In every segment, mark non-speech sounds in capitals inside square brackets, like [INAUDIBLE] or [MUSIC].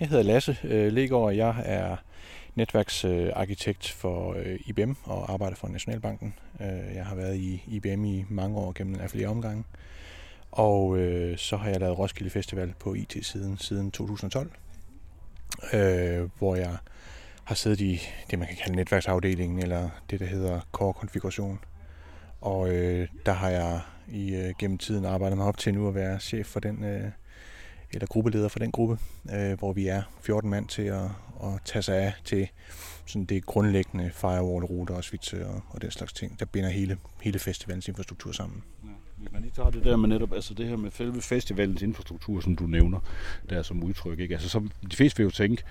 Jeg hedder Lasse øh, Legaard, og jeg er netværksarkitekt for øh, IBM og arbejder for Nationalbanken. Øh, jeg har været i IBM i mange år gennem af flere omgange. Og øh, så har jeg lavet Roskilde Festival på IT-siden siden 2012, øh, hvor jeg har siddet i det, man kan kalde netværksafdelingen, eller det, der hedder core-konfiguration. Og øh, der har jeg i øh, gennem tiden arbejdet mig op til nu at være chef for den, øh, eller gruppeleder for den gruppe, øh, hvor vi er 14 mand til at, at tage sig af til sådan det grundlæggende firewall-ruter og switcher og, og den slags ting, der binder hele, hele festivalens infrastruktur sammen. Ja. Hvis man lige tager det der med netop, altså det her med selve festivalens infrastruktur, som du nævner, der som udtryk, ikke? Altså, så de fleste vil jo tænke,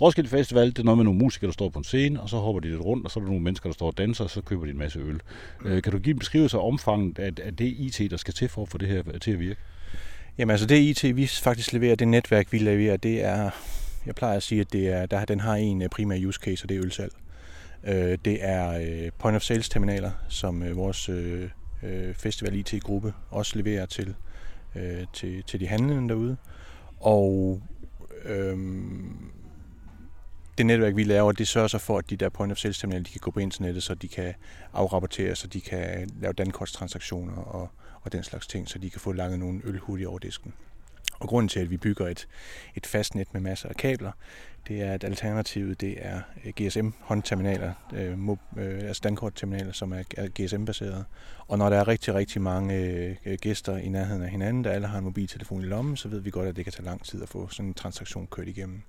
Roskilde Festival, det er noget med nogle musikere, der står på en scene, og så hopper de lidt rundt, og så er der nogle mennesker, der står og danser, og så køber de en masse øl. Øh, kan du give en beskrivelse af omfanget af, af det IT, der skal til for at få det her til at virke? Jamen altså det IT, vi faktisk leverer, det netværk, vi leverer, det er, jeg plejer at sige, at det er, der, den har en øh, primær use case, og det er ølsalg. Øh, det er øh, point of sales terminaler, som øh, vores festival IT-gruppe også leverer til, til, til de handlende derude. Og øhm, det netværk, vi laver, det sørger så for, at de der point of sales terminaler, de kan gå på internettet, så de kan afrapportere, så de kan lave dankortstransaktioner og, og den slags ting, så de kan få langet nogle øl hurtigt over disken. Og grunden til, at vi bygger et, et fast net med masser af kabler, det er, at alternativet det er GSM-håndterminaler, øh, øh, øh, altså dankortterminaler, som er, er GSM-baseret. Og når der er rigtig, rigtig mange øh, gæster i nærheden af hinanden, der alle har en mobiltelefon i lommen, så ved vi godt, at det kan tage lang tid at få sådan en transaktion kørt igennem.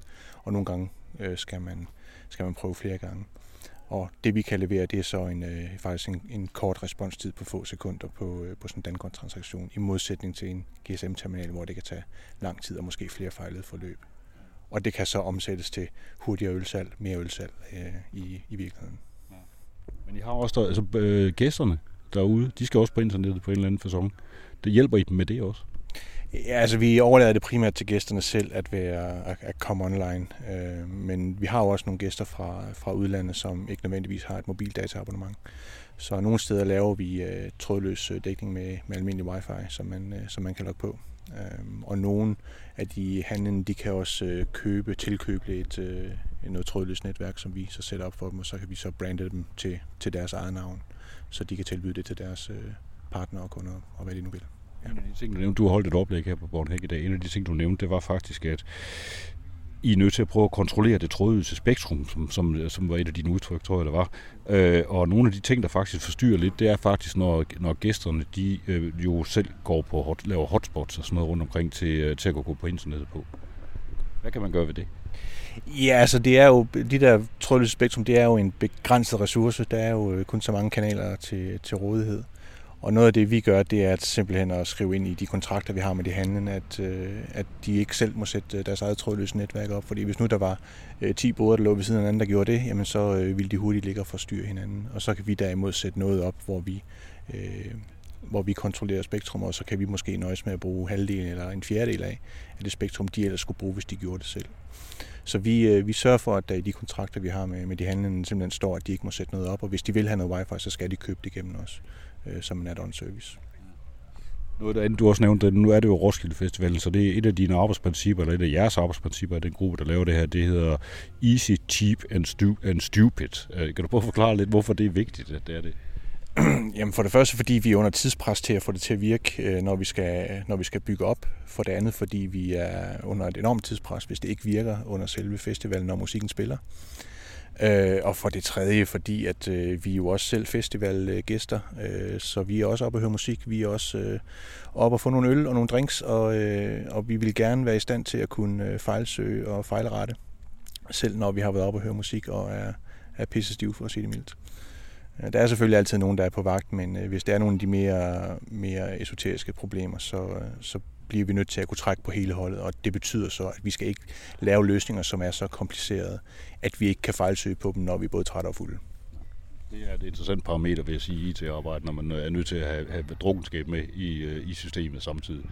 Og nogle gange øh, skal, man, skal man prøve flere gange. Og det vi kan levere, det er så en, øh, faktisk en, en kort responstid på få sekunder på, øh, på sådan en Dankort-transaktion, i modsætning til en GSM-terminal, hvor det kan tage lang tid og måske flere fejlede forløb. Og det kan så omsættes til hurtigere ølsalg, mere ølsalg øh, i, i virkeligheden. Ja. Men I har også der, altså, øh, gæsterne derude, de skal også på internettet på en eller anden fasong. Det hjælper I dem med det også? Ja, altså vi overlader det primært til gæsterne selv at være at, at komme online. Øh, men vi har jo også nogle gæster fra, fra udlandet, som ikke nødvendigvis har et mobildataabonnement. Så nogle steder laver vi øh, trådløs øh, dækning med, med almindelig wifi, som man, øh, som man kan logge på. Øh, og nogle af de handlende, de kan også øh, købe, tilkøbe et, øh, noget trådløst netværk, som vi så sætter op for dem, og så kan vi så brande dem til, til deres eget navn, så de kan tilbyde det til deres øh, partnere og kunder, og hvad de nu vil. Ja. En af de ting, du nævnte, du har holdt et oplæg her på Bornhæk i dag. En af de ting, du nævnte, det var faktisk, at I er nødt til at prøve at kontrollere det trådløse spektrum, som, som, som var et af dine udtryk, tror jeg, det var. Øh, og nogle af de ting, der faktisk forstyrrer lidt, det er faktisk, når, når gæsterne de, øh, jo selv går på hot, laver hotspots og sådan noget rundt omkring til, øh, til at gå på internettet på. Hvad kan man gøre ved det? Ja, altså det er jo, de der trådløse spektrum, det er jo en begrænset ressource. Der er jo øh, kun så mange kanaler til, til rådighed. Og noget af det, vi gør, det er at simpelthen at skrive ind i de kontrakter, vi har med de handlende, at, øh, at de ikke selv må sætte øh, deres eget trådløse netværk op. Fordi hvis nu der var øh, 10 boder, der lå ved siden af hinanden, der gjorde det, jamen så øh, ville de hurtigt ligge og forstyrre hinanden. Og så kan vi derimod sætte noget op, hvor vi, øh, hvor vi kontrollerer spektrum, og så kan vi måske nøjes med at bruge halvdelen eller en fjerdedel af, af det spektrum, de ellers skulle bruge, hvis de gjorde det selv. Så vi, øh, vi sørger for, at der i de kontrakter, vi har med, med de handlende, simpelthen står, at de ikke må sætte noget op, og hvis de vil have noget wifi, så skal de købe det igennem os øh, som en add-on service. Noget andet, du også nævnte, nu er det jo Roskilde Festival, så det er et af dine arbejdsprincipper, eller et af jeres arbejdsprincipper af den gruppe, der laver det her, det hedder Easy, Cheap and, stu- and Stupid. Øh, kan du prøve at forklare lidt, hvorfor det er vigtigt, at det er det? [CLEARS THROAT] Jamen for det første, fordi vi er under tidspres til at få det til at virke, øh, når vi skal, når vi skal bygge op. For det andet, fordi vi er under et enormt tidspres, hvis det ikke virker under selve festivalen, når musikken spiller. Øh, og for det tredje, fordi at øh, vi er jo også selv festivalgæster, øh, så vi er også oppe og høre musik. Vi er også øh, oppe og få nogle øl og nogle drinks, og, øh, og vi vil gerne være i stand til at kunne øh, fejlsøge og fejlrette, selv når vi har været oppe og høre musik og er, er pisse stiv for at sige det mildt. Der er selvfølgelig altid nogen, der er på vagt, men øh, hvis der er nogle af de mere, mere esoteriske problemer, så, øh, så bliver vi nødt til at kunne trække på hele holdet, og det betyder så, at vi skal ikke lave løsninger, som er så komplicerede, at vi ikke kan fejlsøge på dem, når vi er både trætte og fulde. Det er et interessant parameter, vil jeg sige, i IT-arbejde, når man er nødt til at have, have drukkenskab med i, øh, i systemet samtidig.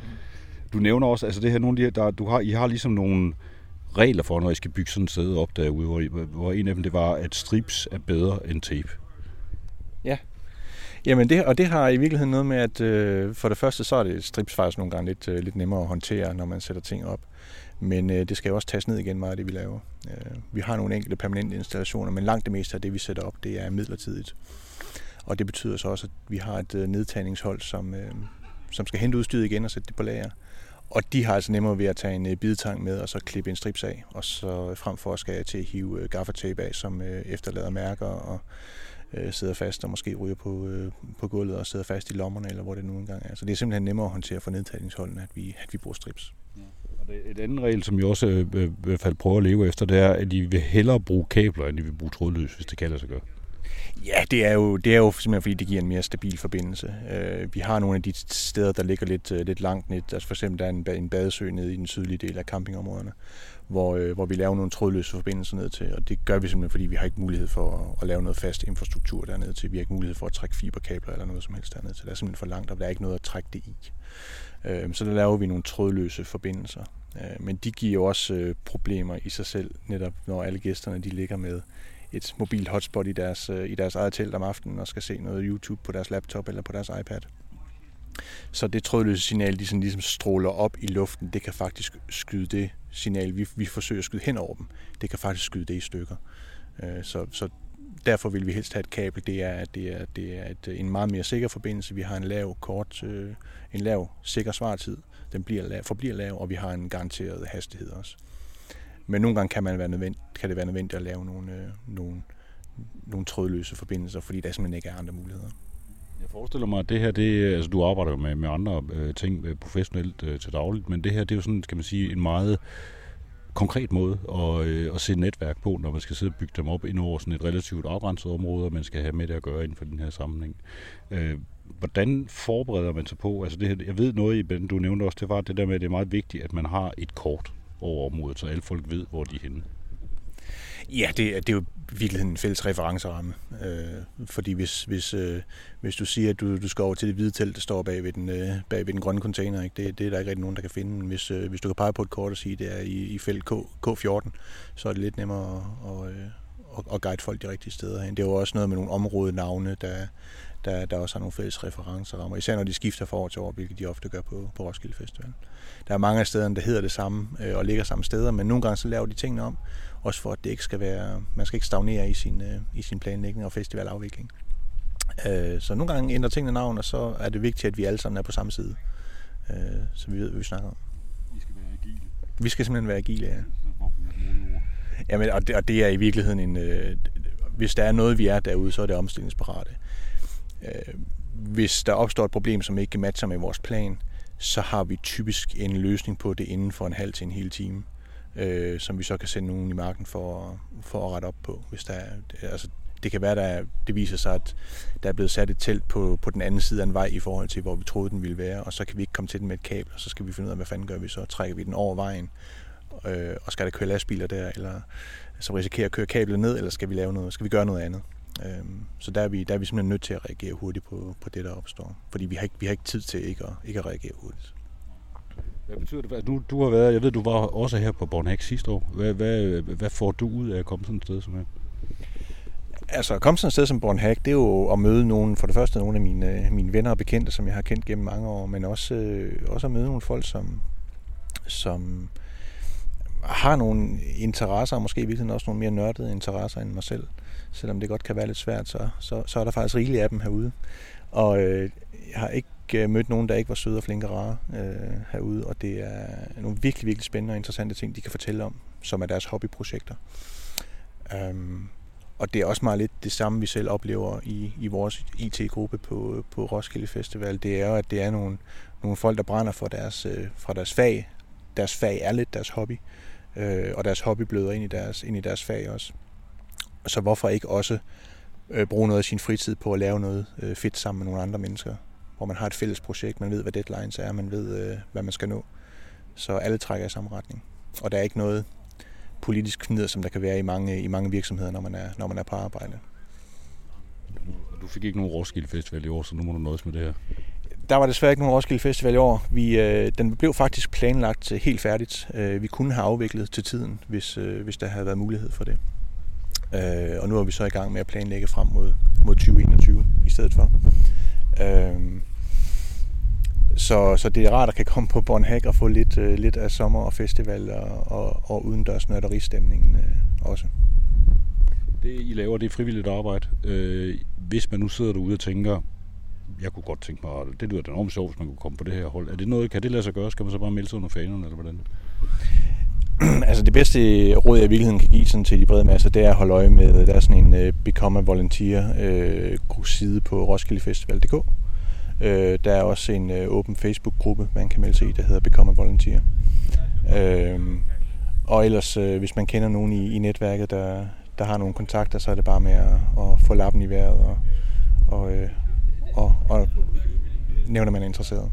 Du nævner også, altså det her, nogle af de her, der, du har, I har ligesom nogle regler for, når I skal bygge sådan et sted op derude, hvor, hvor en af dem det var, at strips er bedre end tape. Ja, Jamen, det, og det har i virkeligheden noget med, at øh, for det første, så er det strips faktisk nogle gange lidt, øh, lidt nemmere at håndtere, når man sætter ting op. Men øh, det skal jo også tages ned igen meget af det, vi laver. Øh, vi har nogle enkelte permanente installationer, men langt det meste af det, vi sætter op, det er midlertidigt. Og det betyder så også, at vi har et øh, nedtagningshold, som, øh, som skal hente udstyret igen og sætte det på lager. Og de har altså nemmere ved at tage en øh, bidetang med og så klippe en strips af, og så frem for skal jeg til at hive øh, gaffatape af, som øh, efterlader mærker og øh, sidder fast og måske ryger på, øh, på gulvet og sidder fast i lommerne, eller hvor det nu engang er. Så det er simpelthen nemmere at håndtere for nedtagningsholdene, at vi, at vi bruger strips. Ja. Og det, et andet regel, som vi også øh, øh i hvert fald prøver at leve efter, det er, at de vil hellere bruge kabler, end de vil bruge trådløs, hvis det kan lade sig gøre. Ja, det er, jo, det er jo simpelthen fordi, det giver en mere stabil forbindelse. Øh, vi har nogle af de steder, der ligger lidt, øh, lidt langt ned. Altså for eksempel der er en, en badesø nede i den sydlige del af campingområderne, hvor, øh, hvor vi laver nogle trådløse forbindelser ned til. Og det gør vi simpelthen, fordi vi har ikke mulighed for at, at lave noget fast infrastruktur dernede til. Vi har ikke mulighed for at trække fiberkabler eller noget som helst dernede til. Det er simpelthen for langt, og der er ikke noget at trække det i. Øh, så der laver vi nogle trådløse forbindelser. Øh, men de giver jo også øh, problemer i sig selv, netop når alle gæsterne de ligger med et mobilt hotspot i deres, øh, i deres eget telt om aftenen og skal se noget YouTube på deres laptop eller på deres iPad. Så det trådløse signal, de sådan ligesom stråler op i luften, det kan faktisk skyde det signal, vi, vi forsøger at skyde hen over dem, det kan faktisk skyde det i stykker. Øh, så, så derfor vil vi helst have et kabel. Det er, det er, det er et, øh, en meget mere sikker forbindelse. Vi har en lav, kort, en lav, sikker svartid. Den bliver lav, forbliver lav, og vi har en garanteret hastighed også. Men nogle gange kan, man være nødvendigt, kan det være nødvendigt at lave nogle, øh, nogle, nogle trådløse forbindelser, fordi der simpelthen ikke er andre muligheder. Jeg forestiller mig, at det her, det, altså du arbejder jo med, med andre øh, ting øh, professionelt øh, til dagligt, men det her, det er jo sådan, kan man sige, en meget konkret måde at, øh, at se netværk på, når man skal sidde og bygge dem op ind over sådan et relativt afgrænset område, og man skal have med det at gøre inden for den her sammenhæng. Øh, hvordan forbereder man sig på, altså det her, jeg ved noget i du nævnte også, det var det der med, at det er meget vigtigt, at man har et kort over området, så alle folk ved, hvor de er henne. Ja, det, er, det er jo virkelig en fælles referenceramme. Øh, fordi hvis, hvis, øh, hvis du siger, at du, du skal over til det hvide telt, der står bag ved den, øh, bag ved den grønne container, ikke? Det, det er der ikke rigtig nogen, der kan finde. Hvis, øh, hvis du kan pege på et kort og sige, at det er i, i felt K, K14, så er det lidt nemmere at, at, at, at guide folk de rigtige steder hen. Det er jo også noget med nogle områdenavne, der, der, der også har nogle fælles referencerammer. Især når de skifter fra år til år, hvilket de ofte gør på, på Roskilde Festival. Der er mange af stederne, der hedder det samme øh, og ligger samme steder, men nogle gange så laver de tingene om, også for at det ikke skal være, man skal ikke stagnere i sin, øh, i sin planlægning og festivalafvikling. Øh, så nogle gange ændrer tingene navn, og så er det vigtigt, at vi alle sammen er på samme side, øh, så vi ved, hvad vi snakker om. Vi skal være agile. Vi skal simpelthen være agile, ja. Jamen, og, det, og det er i virkeligheden en... Øh, hvis der er noget, vi er derude, så er det omstillingsparate. Øh, Øh, hvis der opstår et problem, som ikke matcher med vores plan, så har vi typisk en løsning på det inden for en halv til en hel time, øh, som vi så kan sende nogen i marken for, for at rette op på. Hvis der altså, det kan være, at det viser sig, at der er blevet sat et telt på, på den anden side af en vej i forhold til, hvor vi troede, den ville være, og så kan vi ikke komme til den med et kabel, og så skal vi finde ud af, hvad fanden gør vi så? Trækker vi den over vejen, øh, og skal der køre lastbiler der, eller så risikerer at køre kablet ned, eller skal vi lave noget, skal vi gøre noget andet? Øhm, så der er, vi, der er vi simpelthen nødt til at reagere hurtigt på, på det, der opstår. Fordi vi har ikke, vi har ikke tid til ikke at, ikke at reagere hurtigt. Hvad betyder det? Du, du har været, jeg ved, du var også her på Bornhæk sidste år. Hvad, hvad, hvad får du ud af at komme sådan et sted som her? Altså at komme sådan et sted som Bornhæk, det er jo at møde nogle, for det første nogle af mine, mine venner og bekendte, som jeg har kendt gennem mange år, men også, øh, også at møde nogle folk, som, som har nogle interesser, og måske virkelig også nogle mere nørdede interesser end mig selv selvom det godt kan være lidt svært, så, så, så er der faktisk rigeligt af dem herude. Og øh, jeg har ikke øh, mødt nogen, der ikke var søde og flinke og rare øh, herude, og det er nogle virkelig, virkelig spændende og interessante ting, de kan fortælle om, som er deres hobbyprojekter. Um, og det er også meget lidt det samme, vi selv oplever i, i vores IT-gruppe på, på Roskilde Festival. Det er jo, at det er nogle, nogle folk, der brænder for deres, øh, fra deres fag. Deres fag er lidt deres hobby, øh, og deres hobby bløder ind i deres, ind i deres fag også. Så hvorfor ikke også øh, bruge noget af sin fritid på at lave noget øh, fedt sammen med nogle andre mennesker, hvor man har et fælles projekt, man ved, hvad deadlines er, man ved, øh, hvad man skal nå. Så alle trækker i samme retning. Og der er ikke noget politisk knider, som der kan være i mange, i mange virksomheder, når man er, når man er på arbejde. Du fik ikke nogen Roskilde Festival i år, så nu må du nøjes med det her. Der var desværre ikke nogen Roskilde Festival i år. Vi, øh, den blev faktisk planlagt helt færdigt. Øh, vi kunne have afviklet til tiden, hvis, øh, hvis der havde været mulighed for det. Øh, og nu er vi så i gang med at planlægge frem mod, mod 2021 i stedet for. Øh, så, så det er rart at kan komme på Bornhag og få lidt, øh, lidt af sommer og festival og, og, og udendørs nørderistemningen øh, også. Det I laver, det er frivilligt arbejde. Øh, hvis man nu sidder derude og tænker, jeg kunne godt tænke mig, det lyder da enormt sjovt, hvis man kunne komme på det her hold. Er det noget, kan det lade sig gøre? Skal man så bare melde sig under fanerne, eller hvordan? [CLEARS THROAT] altså det bedste råd, jeg i virkeligheden kan give sådan til de brede masser, det er at holde øje med, der er sådan en uh, Become a Volunteer øh, uh, side på roskildefestival.dk. Uh, øh, der er også en uh, åben Facebook-gruppe, man kan melde sig i, der hedder Become a Volunteer. Uh, og ellers, uh, hvis man kender nogen i, i netværket, der, der har nogle kontakter, så er det bare med at, at få lappen i vejret og, og, uh, og, og nævner man er interesseret.